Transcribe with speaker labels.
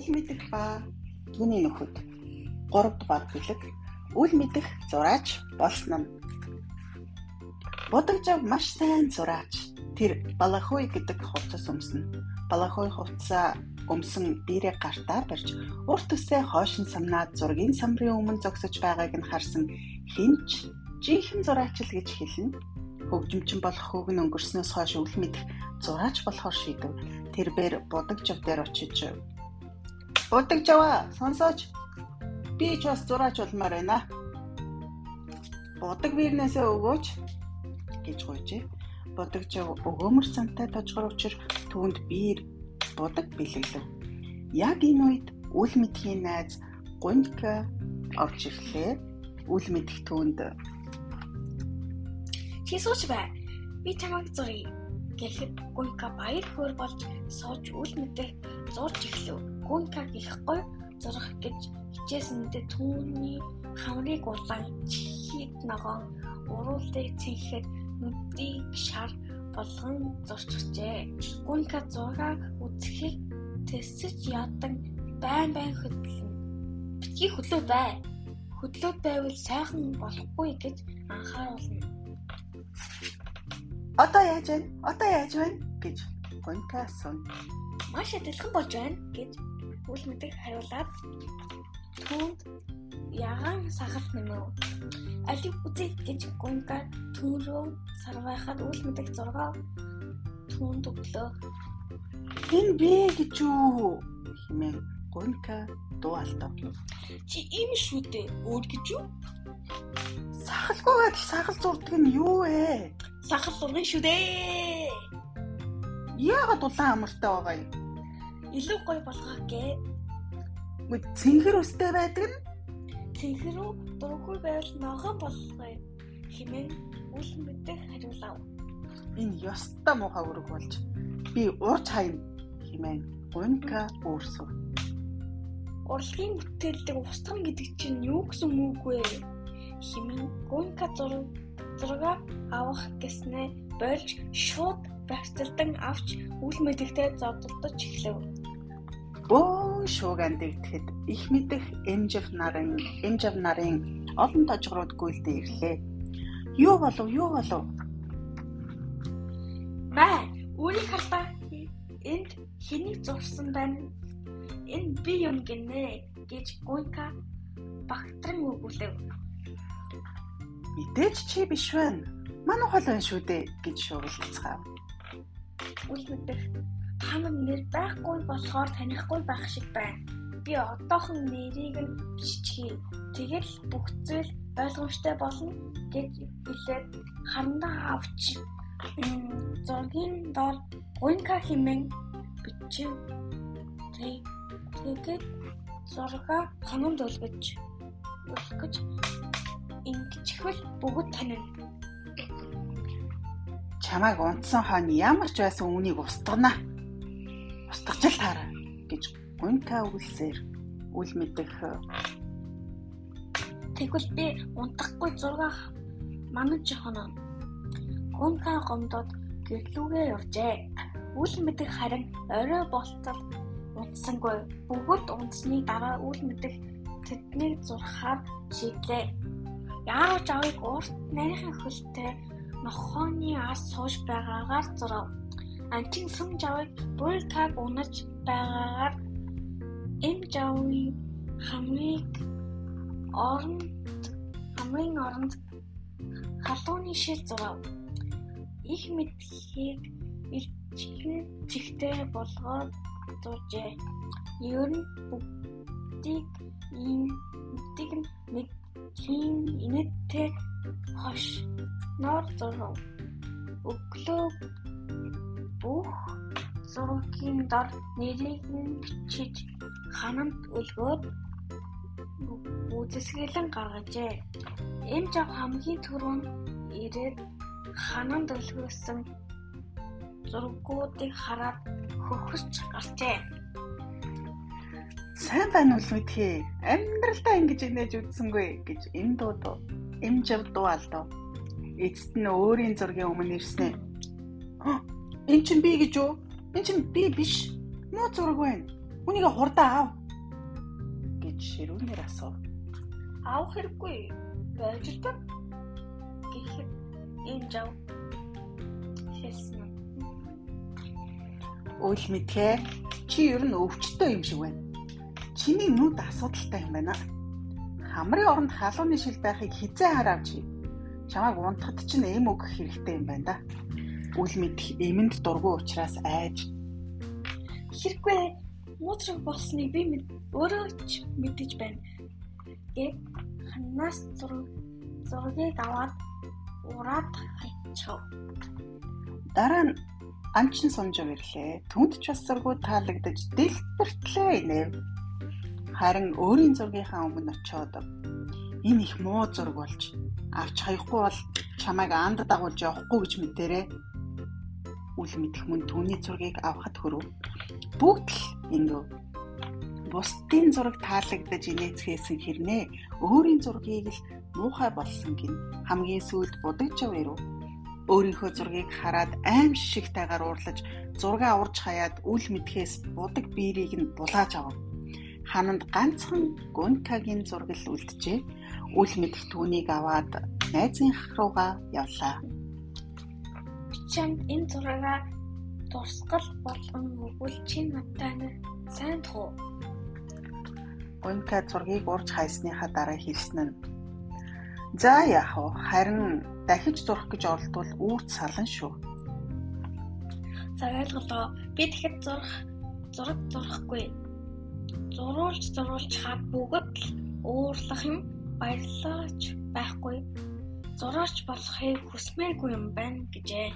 Speaker 1: үл мэдэх ба түүний нөхөд 3 дугаар бүлэг үл мэдэх зураач болсон нь. Бодогжав маш сайн зураач. Тэр балахой гэдэг хувцас өмснө. Балахой хувцаа өмсөн биерээ гартаа барьж урт төсөө хоошин самнаад зургийн самрын өмнө зогсож байгааг нь харсан хинч жинхэнэ зураач л гэж хэлнэ. Хөгжимчин болох хөг нь өнгөрснөөс хойш үл мэдэх зураач болохоор шийдэв. Тэрбээр бодогжав дээр очиж Бодогжаваа сонсооч Би ч бас зураач болмоор байна. Бодог вирнээсээ өгөөч гэж гуйжээ. Бодогч өгөөмөр цантай тожгор учир түүнд биер бодог бэлэглэв. Яг энэ үед үл мэдхийн найз Гунька орж ирлээ. Үл мэдэх түүнд
Speaker 2: сууч бай. Би чамайг зуръя гэхэд Гунька баяр хөөр болж сууж үл мэдэх зурж эхлэв. Гунька гэхгүй зурах гэж хичээсэндээ түүний хамрыг улаан чихид ногоон уруулыг цэнхэд нүдийг шар болгон зурчихжээ. Гүнка зураг үзэхийг тэсэж ядан байн байн хөдлөн. Битгий хөдлөө бай. Хөдлөө байвал сайхан болохгүй гэж анхааруулна.
Speaker 1: Одоо яаж вэ? Одоо яаж вэ? гэж Гүнка асуув.
Speaker 2: Маш адилхан болж байна гэж үл мэдэх хариулаад түүнд ягаан сахал нэмэв. Алив үзий гэж гунга түрүү сарвайхад үл мэдэх зургаа түүнд өглөө.
Speaker 1: Энэ би гэж юу хэмээн гунка дуу алдав.
Speaker 2: Чи ийм шүү дээ. Өөр гэж юу?
Speaker 1: Сахалгүйгээд сахал зурдаг нь юу вэ?
Speaker 2: Сахал зургын шүү дээ.
Speaker 1: Яагаад улаан амартай байгаа юм?
Speaker 2: Илүү гоё болгоо гээ
Speaker 1: Мөд цэнхэр өстэй байдаг нь
Speaker 2: цэнхэр үү дургүй байвал ногоон болохгүй хэмээн үл мэдэх хариулав.
Speaker 1: Энэ ёстой муухай өрөг болж би урж хаяна хэмээн гонка өөрсөв.
Speaker 2: Урлагийн бүтээлдэг устгам гэдэг чинь юу гэсэн үг вэ? хэмээн гонка зураг зураг авах гэснээ болж шууд багцалдан авч үл мэдэхтэй зодтолдож эхлэв.
Speaker 1: Бөөн шууган дэгдэхэд их мэдэх эмжив нарын эмжив нарын олон тожгорууд гүйлдэ ирлээ. Юу болов юу болов?
Speaker 2: Бай, үүнийг хардаа энд хэнийг зурсан байна? Энэ би юм гинэ гэж Гуйка багтран өгүүлэв.
Speaker 1: Мэдээж чи биш байна. Манай хол байна шүү дээ гэж шуугилцгаав.
Speaker 2: Үл мэдэх та нар нэр байхгүй болохоор танихгүй байх шиг байна. Би одоохон нэрийг нь биччихье. Тэгэл бүх зүйл ойлгомжтой болно гэж хэлээд хандаа авч зургийн дор гунка хэмээн бичив. Тэгээд зургаа ханамд өлгөж өлгөж ингэчихвэл бүгд танина
Speaker 1: чамайг унтсан хойно ямар ч байсан үүнийг устгана устгаж л таараа гэж гунка үгэлсээр үл мэдэх.
Speaker 2: Тэгвэл би унтахгүй зураг манаж хоноо гунка гомдод гэрлүүгээ явжээ. Үл мэдэх харин орой болтол унтсангүй. Бүгд унтсны дараа үл мэдэх тэднийг зурхаар шийдлээ. Яарч авыг урт нарийнхан хөлтэй нохооны ас сууж байгаагаар зурав Анчин сүм жавыг буйлкаг унаж байгаагаар эм жавын хамрыг оронд хамрын оронд халууны шил зурав. Их мэдхийг илчгэн чигтэй болгоод зуржээ. Ер нь бүгдийг ийм бүгдийг нэг тийм инэттэй хош нор зурав. Өглөө бүх зургийн дор нэрийг нь бичиж ханамд өлгөөд үзэсгэлэн гаргажээ. Эм жав хамгийн түрүүнд ирээд ханамд өлгөөсөн зургуудыг хараад хөхөрч гарчээ.
Speaker 1: Сайн байна уу мэдхий? Амьдралдаа ингэж инээж үзсэнгүй гэж энэ дууд эм жав дуу алдав. Эцэст нь өөрийн зургийн өмнө ирснэ. Эн чин би гэж юу? Эн чин би биш. Муу зураг байна. Үнийг хурдаа аав гэж ширүүнээр асуув.
Speaker 2: Аавах хэрэггүй. Байж л та. Гэхэд энэ жав хэлсэн.
Speaker 1: Үйл мэдхээ чи ер нь өвчтөй юм шиг байна. Чиний нүд асуудалтай юм байна. Хамрын оронд халууны шил байхыг хизээ хараач. Чамайг унтахад чинь эм өгөх хэрэгтэй юм байна да. Үл мэдэх эмэнд дургүй учраас айж
Speaker 2: Хэрэггүй муудраг болсныг би өөрөө ч мэдэж байна. Гэт ханаас зураг зургийг аваад ураад хайчав.
Speaker 1: Дараа нь анчин сумжив ирлээ. Түнд ч бас зургууд таалагдаж дэлбэртлээ инэв. Харин өөрийн зургийнхаа өмнө очиод энэ их муу зураг болж авч хаяхгүй бол чамайг анд дагуулж явахгүй гэж мэдэрээ. Үл мэдэх мөн түүний зургийг авахд хөрөв. Бүгд л ингэв. Бусдын зураг таалагдаж инээцгээсэн хэрнээ өөрийн зургийг л муухай болсон гин хамгийн сүүлд будагжав ирв. Өөрийнхөө зургийг хараад аимшигтайгаар уурлаж зургаа урж хаяад үл мэдхээс будаг биерийг нь булааж авав. Хананд ганцхан Гункагийн зураг л үлджээ. Үл мэдэх түүнийг аваад найзынх руугаа явлаа.
Speaker 2: Чамд энэ зураагаа дурсгал болгон өгвөл чи надтай сайн туу.
Speaker 1: Гунка зургийг урж хайсныхаа дараа хэлсэн нь За яах вэ? Харин дахиж зурх гэж оролдвол үүрт салан шүү.
Speaker 2: За ойлголоо. Би тэгэхэд зурх зураг зурхгүй. Зурулж зурулж хаад бүгд л уурлах юм баярлаач байхгүй. Зураач болохыг хүсмээргүй юм байна гэжээ.